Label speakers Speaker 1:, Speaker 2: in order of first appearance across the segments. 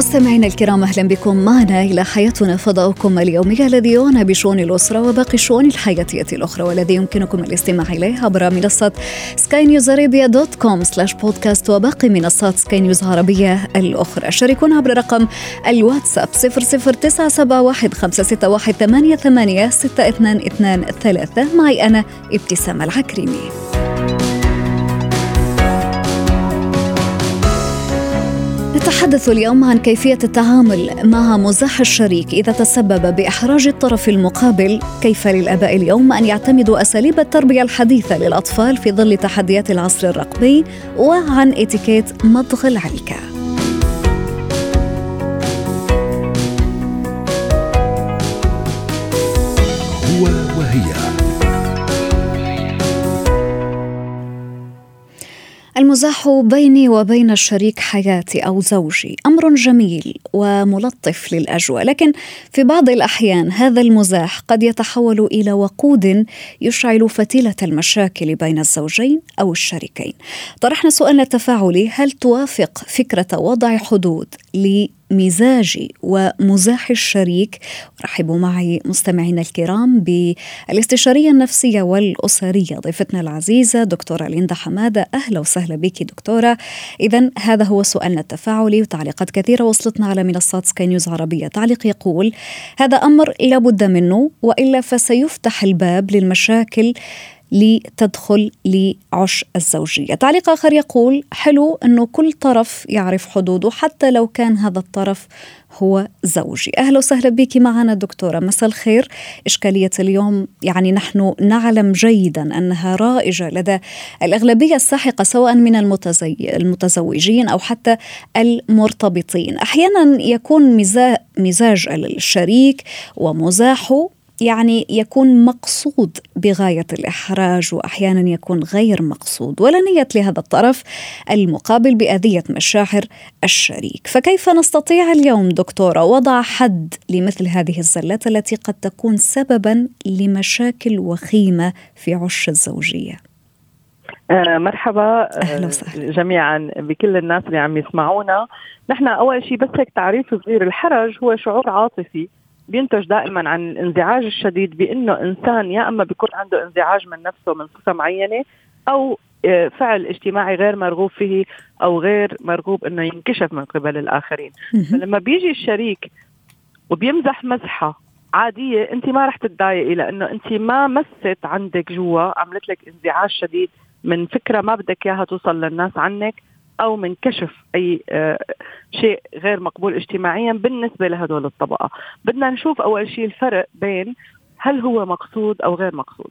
Speaker 1: مستمعينا الكرام أهلا بكم معنا إلى حياتنا فضاؤكم اليومي. الذي يعنى بشؤون الأسرة وباقي الشؤون الحياتيه الأخرى والذي يمكنكم الاستماع إليه عبر منصة سكاي نيوز عربيه dot com slash podcast وباقي منصات سكاي نيوز عربية الأخرى. شاركونا عبر رقم الواتساب 00971 معي أنا ابتسام العكريمي نتحدث اليوم عن كيفية التعامل مع مزاح الشريك إذا تسبب بإحراج الطرف المقابل، كيف للآباء اليوم أن يعتمدوا أساليب التربية الحديثة للأطفال في ظل تحديات العصر الرقمي، وعن إتيكيت مضغ العلكة. المزاح بيني وبين الشريك حياتي أو زوجي أمر جميل وملطف للأجواء لكن في بعض الأحيان هذا المزاح قد يتحول إلى وقود يشعل فتيلة المشاكل بين الزوجين أو الشريكين. طرحنا سؤالنا التفاعلي هل توافق فكرة وضع حدود مزاجي ومزاح الشريك. رحبوا معي مستمعينا الكرام بالاستشارية النفسية والأسرية ضيفتنا العزيزة دكتورة ليندا حمادة. أهلا وسهلا بك دكتورة. إذا هذا هو سؤالنا التفاعلي وتعليقات كثيرة وصلتنا على منصات سكاي نيوز عربية. تعليق يقول هذا أمر لابد منه وإلا فسيفتح الباب للمشاكل لتدخل لعش الزوجية. تعليق آخر يقول حلو أنه كل طرف يعرف حدوده حتى لو كان هذا الطرف هو زوجي. أهلا وسهلا بك معنا دكتورة. مساء الخير. إشكالية اليوم يعني نحن نعلم جيدا أنها رائجة لدى الأغلبية الساحقة سواء من المتزي المتزوجين أو حتى المرتبطين. أحيانا يكون مزاج الشريك ومزاحه يعني يكون مقصود بغاية الإحراج واحيانا يكون غير مقصود ولا نية لهذا الطرف المقابل بأذية مشاعر الشريك، فكيف نستطيع اليوم دكتورة وضع حد لمثل هذه الزلات التي قد تكون سببا لمشاكل وخيمة في عش الزوجية؟
Speaker 2: آه مرحبا. آه، أهلا وسهلا. جميعا بكل الناس اللي عم يسمعونا. نحن أول شيء بس هيك تعريف صغير الحرج هو شعور عاطفي. بينتج دائما عن الانزعاج الشديد بأنه إنسان يا أما بيكون عنده انزعاج من نفسه من صفه معينة أو آه، فعل اجتماعي غير مرغوب فيه أو غير مرغوب إنه ينكشف من قبل الآخرين. فلما بيجي الشريك وبيمزح مزحة عادية أنت ما رح تتضايقي لأنه أنت ما مست عندك جوا عملت لك انزعاج شديد من فكرة ما بدك إياها توصل للناس عنك. أو من كشف أي آه، شيء غير مقبول اجتماعيا بالنسبة لهدول الطبقة. بدنا نشوف أول شيء الفرق بين هل هو مقصود أو غير مقصود.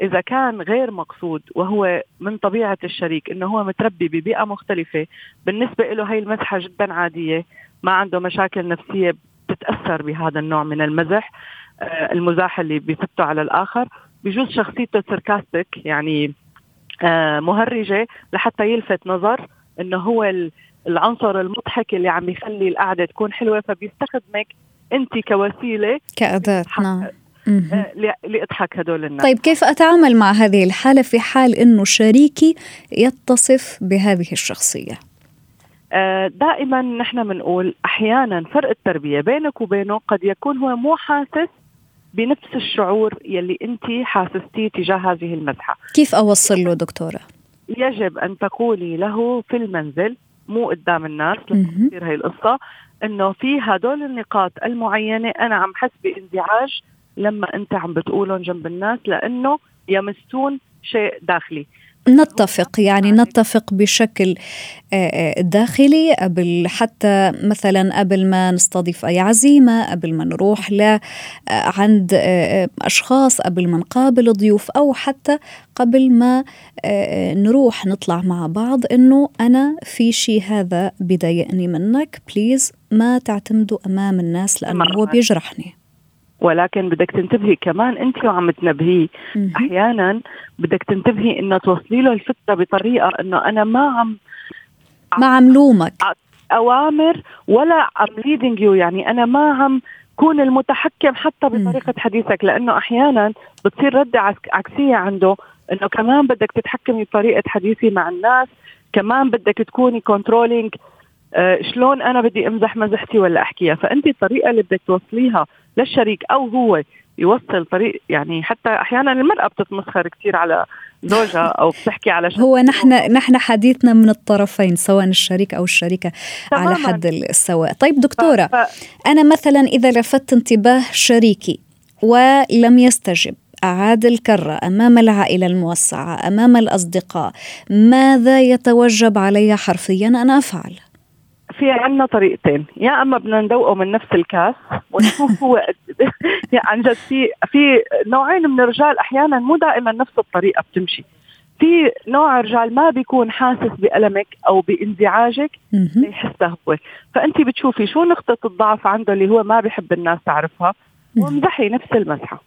Speaker 2: إذا كان غير مقصود وهو من طبيعة الشريك إنه هو متربي ببيئة مختلفة بالنسبة له هي المزحه جدا عادية ما عنده مشاكل نفسية بتتأثر بهذا النوع من المزح آه، المزاح اللي بيفتوا على الآخر. بجوز شخصيته سركاستيك يعني آه، مهرجة لحتى يلفت نظر إنه هو العنصر المضحك اللي عم يخلي القعدة تكون حلوة فبيستخدمك أنت كوسيلة
Speaker 1: كأداة نعم.
Speaker 2: آه، لإضحك هدول الناس.
Speaker 1: طيب كيف أتعامل مع هذه الحالة في حال إنه شريكي يتصف بهذه الشخصية؟
Speaker 2: آه، دائما نحن بنقول أحيانا فرق التربية بينك وبينه قد يكون هو مو حاسس بنفس الشعور يلي أنت حاسستيه تجاه هذه المزحه
Speaker 1: كيف أوصل له دكتورة؟
Speaker 2: يجب أن تقولي له في المنزل مو قدام الناس لتصير هي القصة إنه في هدول النقاط المعينة أنا عم حس بانزعاج لما أنت عم بتقولهم جنب الناس لأنه يمسون شيء داخلي.
Speaker 1: نتفق يعني نتفق بشكل آه، آه، داخلي قبل حتى مثلا قبل ما نستضيف أي عزيمة قبل ما نروح ل آه، عند أشخاص قبل ما نقابل ضيوف أو حتى قبل ما نروح نطلع مع بعض إنه أنا في شيء هذا بضايقني منك بليز ما تعتمدوا أمام الناس لأنه هو بيجرحني.
Speaker 2: ولكن بدك تنتبهي كمان انت وعم تنبهيه. أحيانا بدك تنتبهي انه توصلي له الفكرة بطريقة إنه أنا ما عم
Speaker 1: ما عم لومك.
Speaker 2: أوامر ولا عم leading you يعني أنا ما عم كون المتحكم حتى بطريقة حديثك لأنه أحيانا بتصير رده عكسية عنده إنه كمان بدك تتحكمي بطريقة حديثي مع الناس كمان بدك تكوني controlling آه شلون أنا بدي أمزح مزحتي ولا أحكيها فأنت الطريقة اللي بدك توصليها للشريك أو هو يوصل طريق يعني حتى أحيانا المرأة بتتمسخر كثير على زوجها أو بتحكي على
Speaker 1: هو نحن نحن حديثنا من الطرفين سواء الشريك أو الشريكة تماماً. على حد السواء طيب دكتورة ف... ف... أنا مثلا إذا لفت انتباه شريكي ولم يستجب أعاد الكرة أمام العائلة الموسعة أمام الأصدقاء ماذا يتوجب علي حرفيا أن أفعل؟
Speaker 2: في عنا طريقتين. يا أما بدنا ندوقه من نفس الكاس ونشوف هو يعني عن جد في في نوعين من الرجال أحيانا مو دائما نفس الطريقة بتمشي. في نوع رجال ما بيكون حاسس بألمك أو بانزعاجك ليحسها هو. فأنت بتشوفي شو نقطة الضعف عنده اللي هو ما بيحب الناس تعرفها وامزحي نفس المزحة.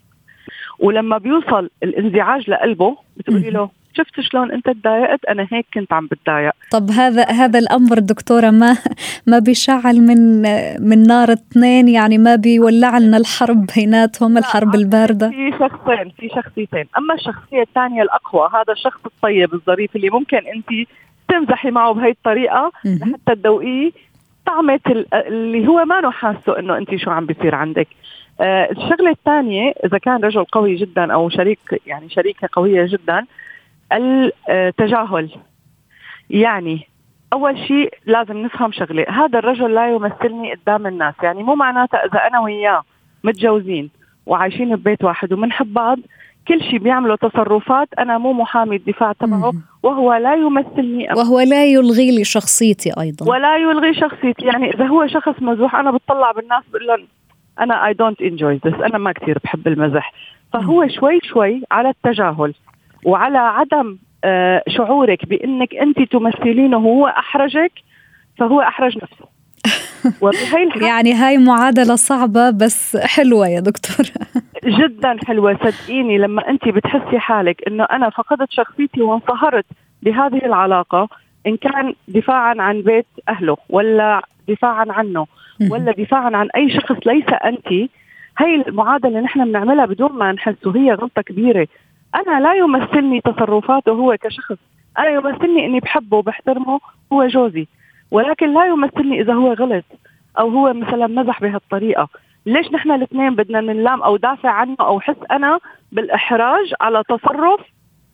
Speaker 2: ولما بيوصل الانزعاج لقلبه بتقولي له شفت شلون انت تضايقت؟ أنا هيك كنت عم بتضايق.
Speaker 1: طب هذا هذا الأمر دكتورة ما ما بيشعل من من نار اثنين يعني ما بيولع لنا الحرب بيناتهم الحرب الباردة.
Speaker 2: في شخصين في شخصيتين. أما الشخصية الثانية الأقوى هذا الشخص الطيب الظريف اللي ممكن أنت تمزحي معه بهي الطريقة لحتى تدوقيه طعمة اللي هو ما حاسه إنه أنت شو عم بيصير عندك. آه الشغلة الثانية إذا كان رجل قوي جدا أو شريك يعني شريكة قوية جدا التجاهل. يعني أول شيء لازم نفهم شغلة هذا الرجل لا يمثلني قدام الناس. يعني مو معناته إذا أنا وياه متجوزين وعايشين ببيت واحد وبنحب بعض كل شيء بيعمله تصرفات أنا مو محامي الدفاع تبعه وهو لا يمثلني
Speaker 1: أبدا. وهو لا يلغي لي شخصيتي أيضا.
Speaker 2: ولا يلغي شخصيتي. يعني إذا هو شخص مزوح أنا بتطلع بالناس بقول لهم أنا I don't enjoy this أنا ما كثير بحب المزح. فهو شوي شوي على التجاهل. وعلى عدم آه، شعورك بإنك أنت تمثلينه وهو أحرجك فهو أحرج نفسه.
Speaker 1: وبهي يعني هاي معادلة صعبة بس حلوة يا دكتور.
Speaker 2: جدا حلوة. صدقيني لما أنت بتحسي حالك إنه أنا فقدت شخصيتي وانصهرت بهذه العلاقة إن كان دفاعا عن بيت أهله ولا دفاعا عنه ولا دفاعا عن أي شخص ليس أنت هي المعادلة نحن بنعملها بدون ما نحس وهي غلطة كبيرة. أنا لا يمثلني تصرفاته هو كشخص. أنا يمثلني إني بحبه وبحترمه هو جوزي. ولكن لا يمثلني إذا هو غلط أو هو مثلا مزح بهالطريقة. ليش نحن الاثنين بدنا نلام أو دافع عنه أو حس أنا بالإحراج على تصرف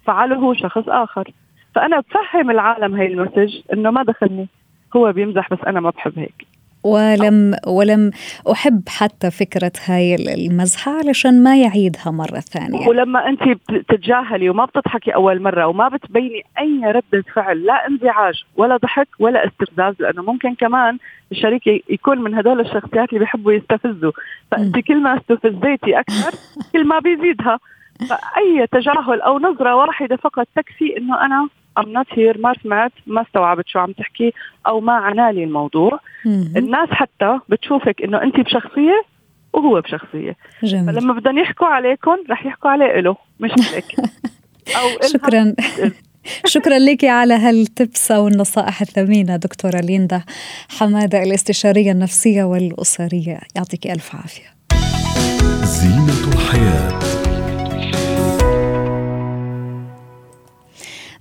Speaker 2: فعله شخص آخر؟ فأنا بفهم العالم هي المسج إنه ما دخلني. هو بيمزح بس أنا ما بحب هيك.
Speaker 1: ولم ولم أحب حتى فكرة هاي المزحة علشان ما يعيدها مرة ثانية.
Speaker 2: ولما أنت بتتجاهلي وما بتضحكي أول مرة وما بتبيني أي ردة فعل لا انزعاج ولا ضحك ولا استفزاز لأنه ممكن كمان الشريك يكون من هدول الشخصيات اللي بيحبوا يستفزوا. فأنت كل ما استفزيتي أكثر كل ما بيزيدها. فأي تجاهل أو نظرة واحدة فقط تكفي إنه أنا I'm not here ما سمعت ما استوعبت شو عم تحكي أو ما عنالي الموضوع. الناس حتى بتشوفك إنه انت بشخصية وهو بشخصية. جميل. فلما بدهم يحكوا عليكم رح يحكوا عليه له مش عليك.
Speaker 1: أو شكرا. شكرا لك على هالتبس والنصائح الثمينة دكتورة ليندا حمادة الاستشارية النفسية والأسرية. يعطيك ألف عافية. زينة الحياة.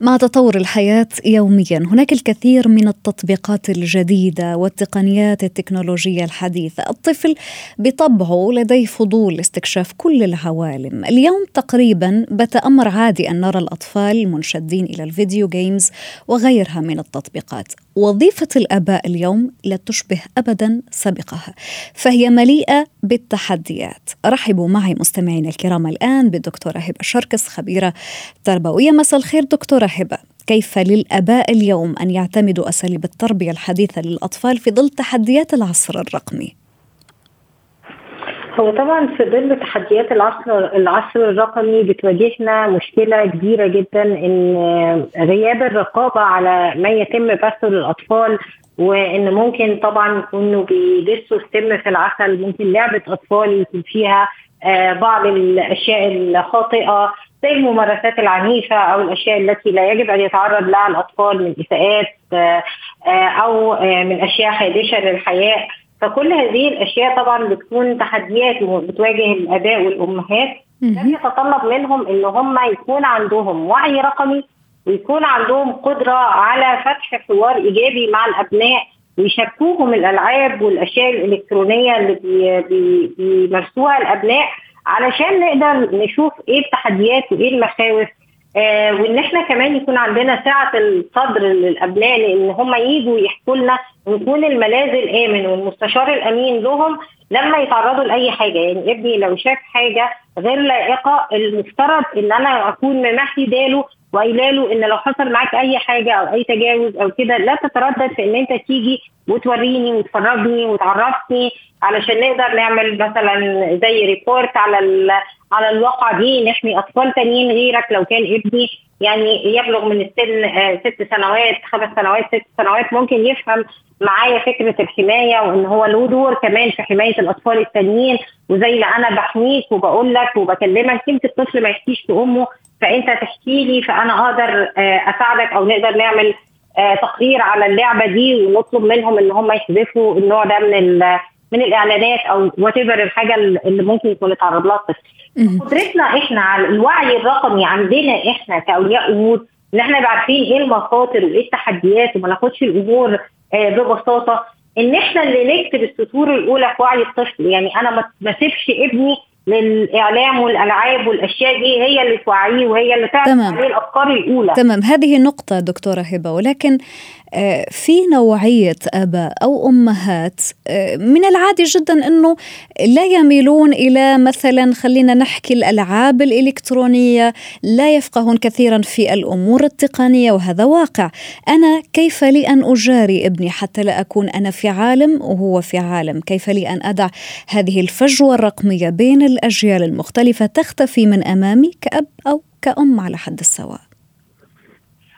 Speaker 1: مع تطور الحياة يوميا. هناك الكثير من التطبيقات الجديدة والتقنيات التكنولوجية الحديثة. الطفل بطبعه لديه فضول لاستكشاف كل العوالم. اليوم تقريبا بات أمر عادي أن نرى الأطفال منشدين إلى الفيديو جيمز وغيرها من التطبيقات. وظيفة الآباء اليوم لا تشبه أبدا سابقها فهي مليئة بالتحديات. رحبوا معي مستمعينا الكرام الآن بالدكتورة هبة شركس خبيرة تربوية. مساء الخير دكتورة هبة كيف للآباء اليوم أن يعتمدوا أساليب التربية الحديثة للأطفال في ظل تحديات العصر الرقمي؟
Speaker 3: هو طبعا في ظل تحديات العصر العصر الرقمي بتواجهنا مشكلة كبيرة جدا إن غياب الرقابة على ما يتم بثه للأطفال وإن ممكن طبعا يكونوا بيدسوا السم في العسل ممكن لعبة أطفال يكون فيها بعض الأشياء الخاطئة زي الممارسات العنيفة أو الأشياء التي لا يجب أن يتعرض لها الأطفال من إساءات أو من أشياء خادشة للحياة. فكل هذه الأشياء طبعا بتكون تحديات بتواجه الآباء والأمهات. ده بيتطلب منهم إن هم يكون عندهم وعي رقمي ويكون عندهم قدرة على فتح حوار إيجابي مع الأبناء ويشاركوهم الألعاب والأشياء الإلكترونية اللي بيمارسوها الأبناء. علشان نقدر نشوف إيه التحديات وإيه المخاوف آه وإن إحنا كمان يكون عندنا سعة الصدر للأبناء لأن هم يجوا يحكوا لنا ونكون الملاذ الآمن والمستشار الأمين لهم لما يتعرضوا لأي حاجة. يعني ابني لو شاف حاجة غير لائقة المفترض إن أنا أكون ممهده له وقايله له ان لو حصل معاك اي حاجة أو اي تجاوز أو كده لا تتردد في ان انت تيجي وتوريني وتفرجني وتعرفني علشان نقدر نعمل مثلا زي report على على الواقعة دي نحمي أطفال تانيين غيرك لو كان ابني يعني يبلغ من السن آه ست سنوات خمس سنوات ست سنوات ممكن يفهم معايا فكرة الحماية وإن هو له دور كمان في حماية الأطفال التانيين وزي ما أنا بحميك وبقول لك وبكلمك يمكن الطفل ما يحكيش في امه فأنت تحكي لي فأنا أقدر آه أساعدك أو نقدر نعمل آه تقرير على اللعبة دي ونطلب منهم إن هم يحذفوا النوع ده من من الإعلانات أو وات الحاجة اللي ممكن يكون اتعرض لها الطفل. قدرتنا إحنا على الوعي الرقمي عندنا إحنا كأولياء امور إن إحنا نبقى عارفين إيه المخاطر وإيه التحديات وما ناخدش الأمور آه ببساطة إن إحنا اللي نكتب السطور الأولى في وعي الطفل يعني أنا ما أسيبش ابني للإعلام والألعاب والأشياء دي هي اللي توعيه وهي اللي تعرف عليه الأفكار الأولى.
Speaker 1: تمام. هذه نقطة دكتورة هبة ولكن في نوعية آباء أو أمهات من العادي جدا أنه لا يميلون إلى مثلا خلينا نحكي الألعاب الإلكترونية لا يفقهون كثيرا في الأمور التقنية وهذا واقع. أنا كيف لي أن أجاري ابني حتى لا أكون أنا في عالم وهو في عالم؟ كيف لي أن أدع هذه الفجوة الرقمية بين الأجيال المختلفة تختفي من أمامي كأب أو كأم على حد السواء؟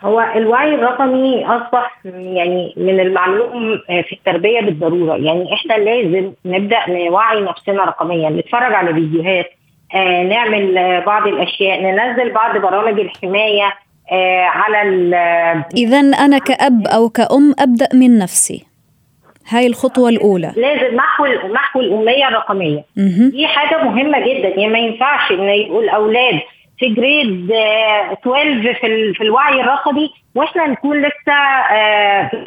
Speaker 3: هو الوعي الرقمي أصبح يعني من المعلوم في التربية بالضرورة. يعني إحنا لازم نبدأ نوعي نفسنا رقميا نتفرج على فيديوهات آه نعمل بعض الأشياء ننزل بعض برامج الحماية آه على
Speaker 1: اذا أنا كأب أو كأم أبدأ من نفسي. هاي الخطوة الأولى.
Speaker 3: لازم محو محو الأمية الرقمية. دي حاجة مهمة جدا. يعني ما ينفعش إن يبقوا الأولاد في جريد 12 في, في الوعي الرقمي وإحنا نكون لسه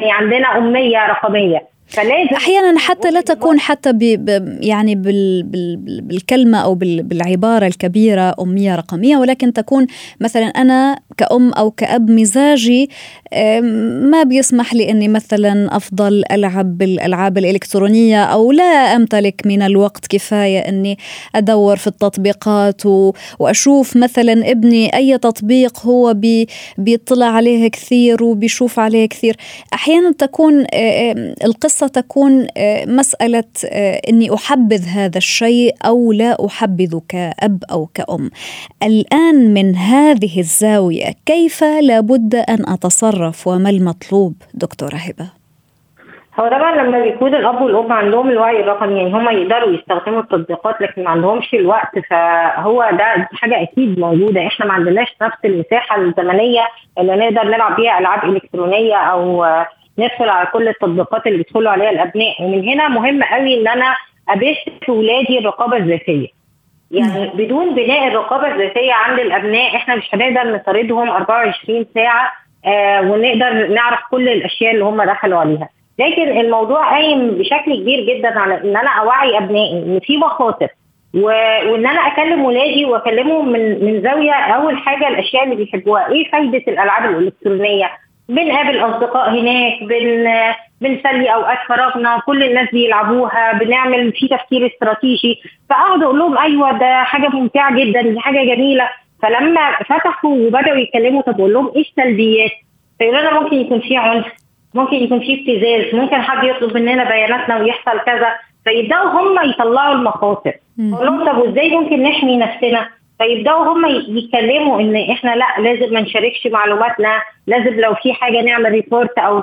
Speaker 3: عندنا أمية رقمية.
Speaker 1: فلازم أحيانا حتى لا تكون حتى ب يعني بال بال بالكلمة أو بالعبارة الكبيرة أمية رقمية ولكن تكون مثلا أنا كأم أو كأب مزاجي ما بيسمح لي أني مثلا أفضل ألعب بالألعاب الإلكترونية أو لا أمتلك من الوقت كفاية أني أدور في التطبيقات وأشوف مثلا ابني أي تطبيق هو بي بيطلع عليه كثير وبيشوف عليه كثير. أحيانا تكون القصة تكون مسألة أني أحبذ هذا الشيء أو لا أحبذ كأب أو كأم. الآن من هذه الزاوية كيف لابد أن أتصرف وما المطلوب دكتورة هبة؟
Speaker 3: هو طبعا لما بيكون الأب والأم عندهم الوعي الرقمي يعني هم يقدروا يستخدموا التطبيقات لكن ما عندهمش الوقت فهو ده حاجة أكيد موجودة. إحنا ما عندناش نفس المساحة الزمنية اللي نقدر نلعب بيها ألعاب إلكترونية أو ندخل على كل التطبيقات اللي بيدخلوا عليها الأبناء. ومن هنا مهم قوي إن أنا أبث في ولادي الرقابة الذاتية. يعني بدون بناء الرقابة الذاتية عند الأبناء إحنا مش هنقدر نطاردهم 24 ساعة آه ونقدر نعرف كل الأشياء اللي هم دخلوا عليها. لكن الموضوع قايم بشكل كبير جدا على إن أنا أوعي أبنائي إن في مخاطر. و... وإن أنا أكلم ولادي وأكلمهم من من زاوية أول حاجة الأشياء اللي بيحبوها. إيه فايدة الألعاب الإلكترونية؟ بنقابل أصدقاء هناك بن بنسلي أوقات فراغنا كل الناس بيلعبوها بنعمل في تفكير استراتيجي. فأقعد أقول لهم أيوه ده حاجة ممتعة جدا دي حاجة جميلة. فلما فتحوا وبدأوا يتكلموا طب أقول لهم إيه السلبيات؟ فيقولوا لنا ممكن يكون في عنف ممكن يكون في ابتزاز ممكن حد يطلب مننا بياناتنا ويحصل كذا. فيبدأوا هم يطلعوا المخاطر. أقول لهم طب وإزاي ممكن نحمي نفسنا؟ فيبدأوا هم يتكلموا إن إحنا لأ لازم ما نشاركش معلوماتنا لازم لو في حاجة نعمل ريبورت أو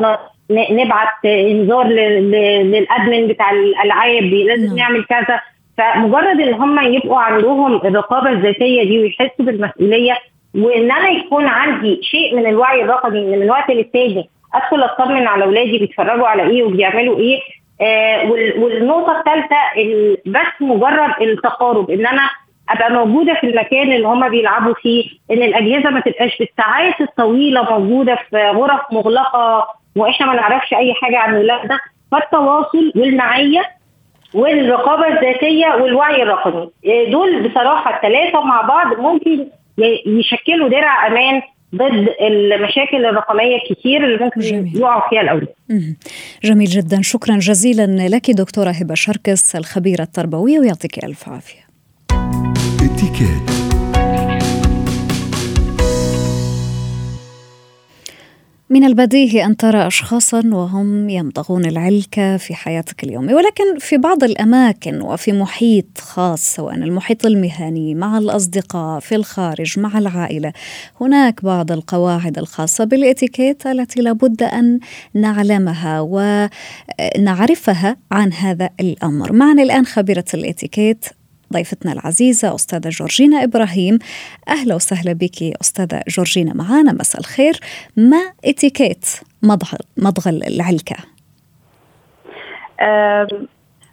Speaker 3: نبعت إنذار للأدمن بتاع الالعاب لازم نعمل كذا. فمجرد إن هم يبقوا عندهم الرقابة الذاتية دي ويحسوا بالمسؤولية وإن أنا يكون عندي شيء من الوعي الرقمي ان من وقت للتاني أدخل أطمن على أولادي بيتفرجوا على إيه وبيعملوا إيه آه والنقطة الثالثة بس مجرد التقارب إن أنا أبقى موجودة في المكان اللي هم بيلعبوا فيه إن الأجهزة ما تبقاش بالساعات الطويلة موجودة في غرف مغلقة وإحنا ما نعرفش أي حاجة عن الولاد ده فالتواصل والمعية والرقابة الذاتية والوعي الرقمي آه، دول بصراحة الثلاثه مع بعض ممكن يشكلوا درع أمان ضد المشاكل الرقمية الكثير اللي ممكن يقعوا فيها الاولاد.
Speaker 1: جميل جدا شكرا جزيلا لك دكتورة هبة شركس الخبيرة التربوية ويعطيك ألف عافية. من البديهي أن ترى أشخاصا وهم يمضغون العلكة في حياتك اليومية ولكن في بعض الأماكن وفي محيط خاص سواء المحيط المهني مع الأصدقاء في الخارج مع العائلة هناك بعض القواعد الخاصة بالإتيكيت التي لابد أن نعلمها ونعرفها عن هذا الأمر. معنا الآن خبيرة الإتيكيت ضيفتنا العزيزة أستاذة جورجينا إبراهيم. أهلا وسهلا بك أستاذة جورجينا معانا. مساء الخير. ما إتيكيت مضغ مضغ العلكة؟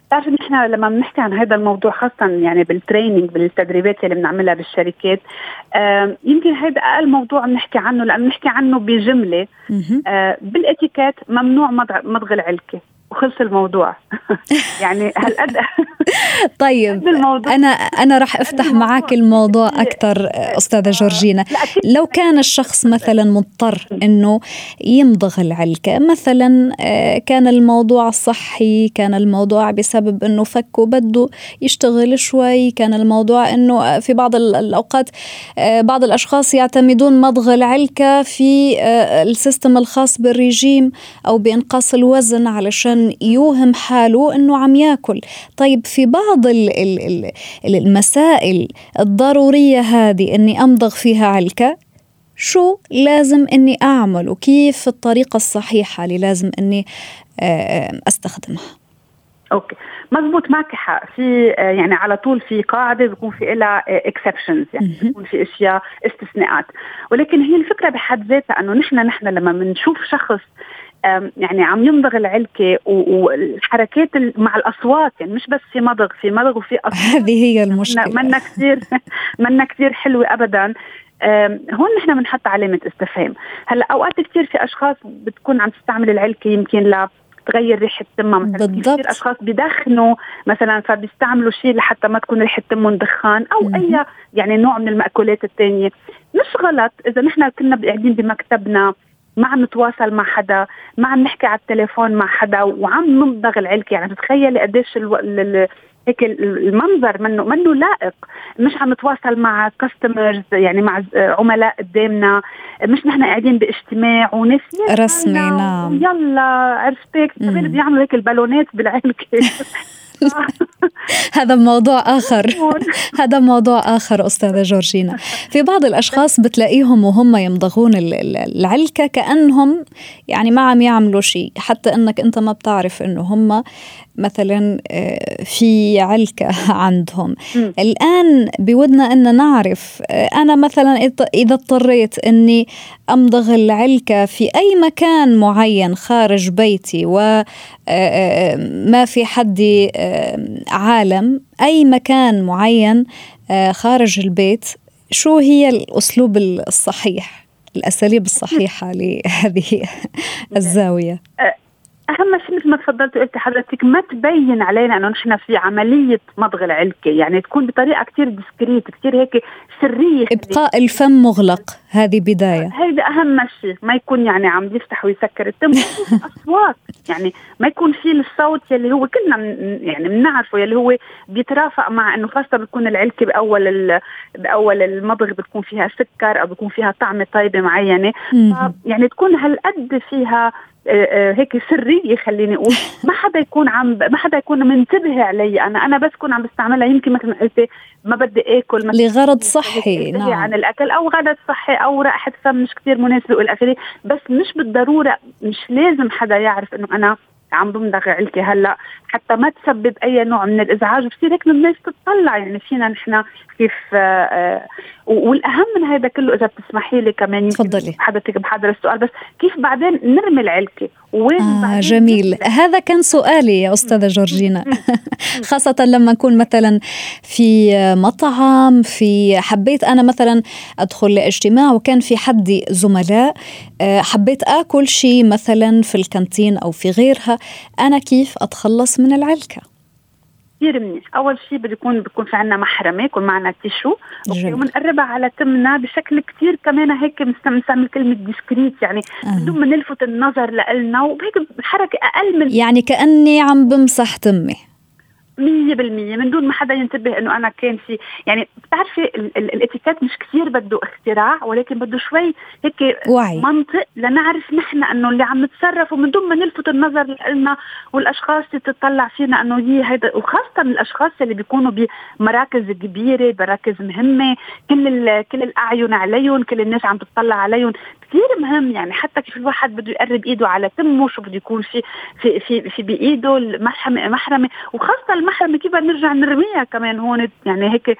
Speaker 4: بتعرفي نحن لما بنحكي عن هذا الموضوع خاصة يعني بال training بالتدريبات اللي بنعملها بالشركات يمكن هذا أقل موضوع بنحكي عنه لأن بنحكي عنه بجملة. بالإتيكيت ممنوع مضغ العلكة. وخلص الموضوع. يعني هالقد
Speaker 1: طيب أنا أنا راح أفتح معك الموضوع أكثر أستاذة جورجينا. لو كان الشخص مثلا مضطر إنه يمضغ العلكه مثلا آه، كان الموضوع صحي كان الموضوع بسبب إنه فك وبده يشتغل شوي كان الموضوع إنه في بعض الأوقات آه، بعض الأشخاص يعتمدون مضغ العلكه في آه، السيستم الخاص بالرجيم أو بإنقاص الوزن علشان يوهم حاله إنه عم ياكل. طيب في بعض المسائل الضرورية هذه إني أمضغ فيها علكه شو لازم إني اعمل وكيف الطريقة الصحيحة اللي لازم إني أستخدمها؟
Speaker 4: okay. مزبوط معك حق. في يعني على طول في قاعدة بيكون في لها exceptions يعني بيكون في أشياء استثناءات. ولكن هي الفكرة بحد ذاتها إنه نحن نحن لما بنشوف شخص يعني عم يمضغ العلكة والحركات مع الأصوات يعني مش بس في مضغ في مضغ وفي
Speaker 1: أصوات. هذه هي المشكلة.
Speaker 4: منا كثير منا كثير حلوة ابدا. هون نحن بنحط علامة استفهام. هلأ أوقات كثير في أشخاص بتكون عم تستعمل العلكة يمكن ل تغير ريحة تمها مثلا بالضبط. كثير أشخاص بدخنوا مثلا فبيستعملوا شيء لحتى ما تكون ريحة تمهم دخان أو م- أي يعني نوع من المأكولات الثانية مش غلط إذا نحن كنا قاعدين بمكتبنا ما عم نتواصل مع حدا ما عم نحكي على التليفون مع حدا وعم نمضغ العلكة يعني تتخيلي قديش ألو... ال... هيك المنظر منه منه لائق. مش عم نتواصل مع كاستمرز يعني مع عملاء قدامنا. مش نحن قاعدين باجتماع وناس
Speaker 1: رسمي نعم.
Speaker 4: يلا عرفتك بيعملوا هيك البالونات بالعلكه
Speaker 1: هذا موضوع آخر. هذا موضوع آخر أستاذة جورجينا. في بعض الأشخاص بتلاقيهم وهم يمضغون العلكة كأنهم يعني ما عم يعملوا شيء حتى أنك أنت ما بتعرف أنه هم مثلا آه، في علكة عندهم. م. الآن بودنا أن نعرف آه، أنا مثلا إذا اضطريت أني أمضغ العلكة في أي مكان معين خارج بيتي وما آه، في حدي عالم أي مكان معين خارج البيت شو هي الأسلوب الصحيح الأساليب الصحيحة لهذه الزاوية؟
Speaker 4: أهم شيء مثل ما تفضلت وقلت حضرتك ما تبين علينا إنه نحن في عملية مضغ العلكة. يعني تكون بطريقة كثير ديسكريت كثير هيك سرية.
Speaker 1: إبقاء الفم مغلق هذه بداية.
Speaker 4: هذا أهم شيء. ما يكون يعني عم يفتح ويسكر التم أصوات. يعني ما يكون في الصوت يلي هو كلنا يعني بنعرفه يلي هو بيترافق مع إنه خاصة بتكون العلكة بأول بأول المضغ بتكون فيها سكر أو بتكون فيها طعمة طيبة معينة. يعني تكون هالقد فيها هيك سرية خليني أقول. ما حدا يكون عم ما حدا يكون منتبه علي. أنا أنا بس كون عم بستعملها يمكن مثل ما قلتي ما بدي آكل
Speaker 1: مثلا لغرض صحي
Speaker 4: نعم. عن الأكل أو غرض صحي أو رائحة فم مش كثير مناسبة والى آخره. بس مش بالضرورة مش لازم حدا يعرف إنه أنا عم بمضغ علكي هلأ. حتى ما تسبب أي نوع من الإزعاج بصير هيك الناس تطلع. يعني فينا نحن كيف آه, آه، والأهم من هذا كله إذا بتسمحي لي كمان
Speaker 1: تفضلي.
Speaker 4: حضرتك بحضر السؤال بس كيف بعدين نرمي العلكة؟
Speaker 1: وين آه جميل. هذا كان سؤالي يا أستاذة جورجينا. خاصة لما نكون مثلا في مطعم في حبيت أنا مثلا أدخل لاجتماع وكان في حدي زملاء آه، حبيت آكل شيء مثلا في ال canteen أو في غيرها أنا كيف أتخلص من العلكة.
Speaker 4: كثير منيح أول شيء بده يكون بيكون في عندنا محرمة يكون معنا tissue. okay وبنقربها على تمنا بشكل كثير كمان هيك بنستعمل كلمة discreet يعني بدون آه. ما نلفت النظر لنا وهيك حركة أقل من
Speaker 1: يعني كأني عم بمسح تمي.
Speaker 4: مية بالمية. من دون ما حدا ينتبه إنه أنا كان في يعني بتعرفي الاتيكيت مش كثير بده اختراع ولكن بده شوي هيك وعي. منطق لنعرف نحن إنه اللي عم نتصرف. ومن دون ما نلفت النظر لنا والأشخاص اللي تطلع فينا إنه هي هيدا وخاصة الأشخاص اللي بيكونوا بمراكز كبيرة مراكز مهمة. كل كل الأعين عليهم كل الناس عم تطلع عليهم. كثير مهم يعني حتى كيف الواحد بده يقرب إيده على تمه شو بده يكون في في في, في بإيده المحرمه محرمه وخاصة المحرمه كيف نرجع نرميها كمان هون؟ يعني هيك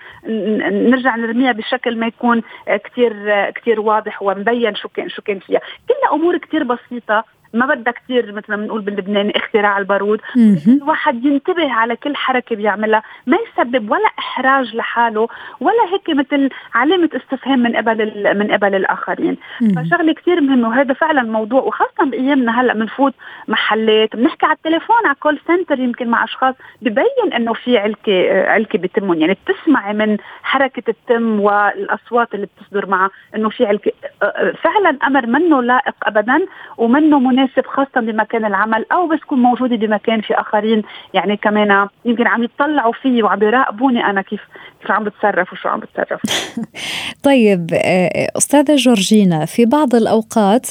Speaker 4: نرجع نرميها بشكل ما يكون كثير كثير واضح ومبين شو كان شو كان فيها. كلها أمور كثير بسيطة ما بدها كثير مثل ما بنقول باللبناني اختراع البارود. الواحد ينتبه على كل حركة بيعملها ما يسبب ولا إحراج لحاله ولا هيك مثل علامة استفهام من قبل من قبل الآخرين. فشغلة كثير مهمة وهذا فعلا موضوع وخاصة بأيامنا هلأ بنفوت محلات بنحكي على التليفون على كول سنتر يمكن مع أشخاص ببين إنه في علكة علكة بتمهم. يعني بتسمعي من حركة التم والأصوات اللي بتصدر معها إنه في علكة. فعلا أمر منه لائق ابدا ومنه مناسب خاصة بمكان العمل أو بس كون موجودة بمكان في آخرين. يعني كمان يمكن عم يطلعوا فيي وعم يراقبوني أنا كيف كيف عم بتصرف وشو عم بتصرف.
Speaker 1: طيب آه، أستاذة جورجينا في بعض الأوقات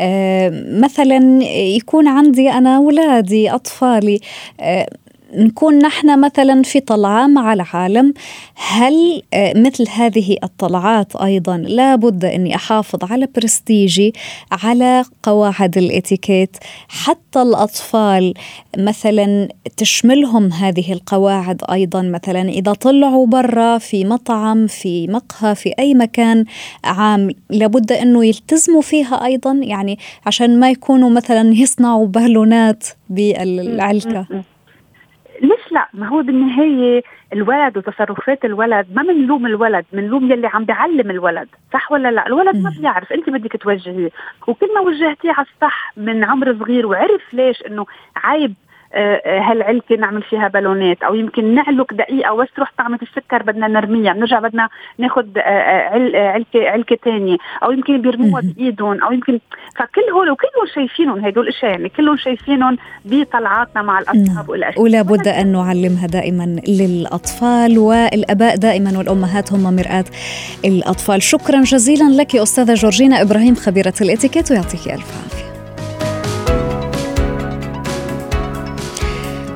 Speaker 1: آه، مثلا يكون عندي أنا أولادي أطفالي آه، نكون نحن مثلا في طلعة مع العالم هل آه، مثل هذه الطلعات أيضا لابد أني أحافظ على برستيجي على قواعد الإتيكيت حتى الأطفال مثلا تشملهم هذه القواعد أيضا؟ مثلا إذا طلعوا برا في مطعم في مقهى في أي مكان عام لابد أنه يلتزموا فيها أيضا؟ يعني عشان ما يكونوا مثلا يصنعوا بالونات بالعلكة.
Speaker 4: ليش لا؟ ما هو بالنهاية الولد وتصرفات الولد ما بنلوم الولد بنلوم يلي عم بيعلم الولد صح ولا لا؟ الولد ما بيعرف انت بدك توجهيه وكل ما وجهتيه على الصح من عمر صغير وعرف ليش إنه عيب هالعلكه نعمل فيها بالونات أو يمكن نعلق دقيقة بس تروح طعمة السكر بدنا نرميها بنرجع بدنا ناخذ آه، آه، علكة علكة ثانية أو يمكن بيرموها بإيدهم أو يمكن فكل هول وكلهم شايفينهم هدول الاشياء يعني كلهم شايفينهم بطلعاتنا مع الاصحاب نعم.
Speaker 1: والأشياء. ولا بد أن نعلمها دائما للأطفال والآباء دائما والأمهات هم مرآة الأطفال. شكرا جزيلا لك أستاذة جورجينا إبراهيم خبيرة الإتيكيت ويعطيك ألف عافية.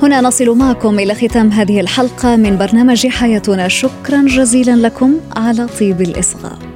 Speaker 1: هنا نصل معكم إلى ختام هذه الحلقة من برنامج حياتنا. شكرا جزيلا لكم على طيب الإصغاء.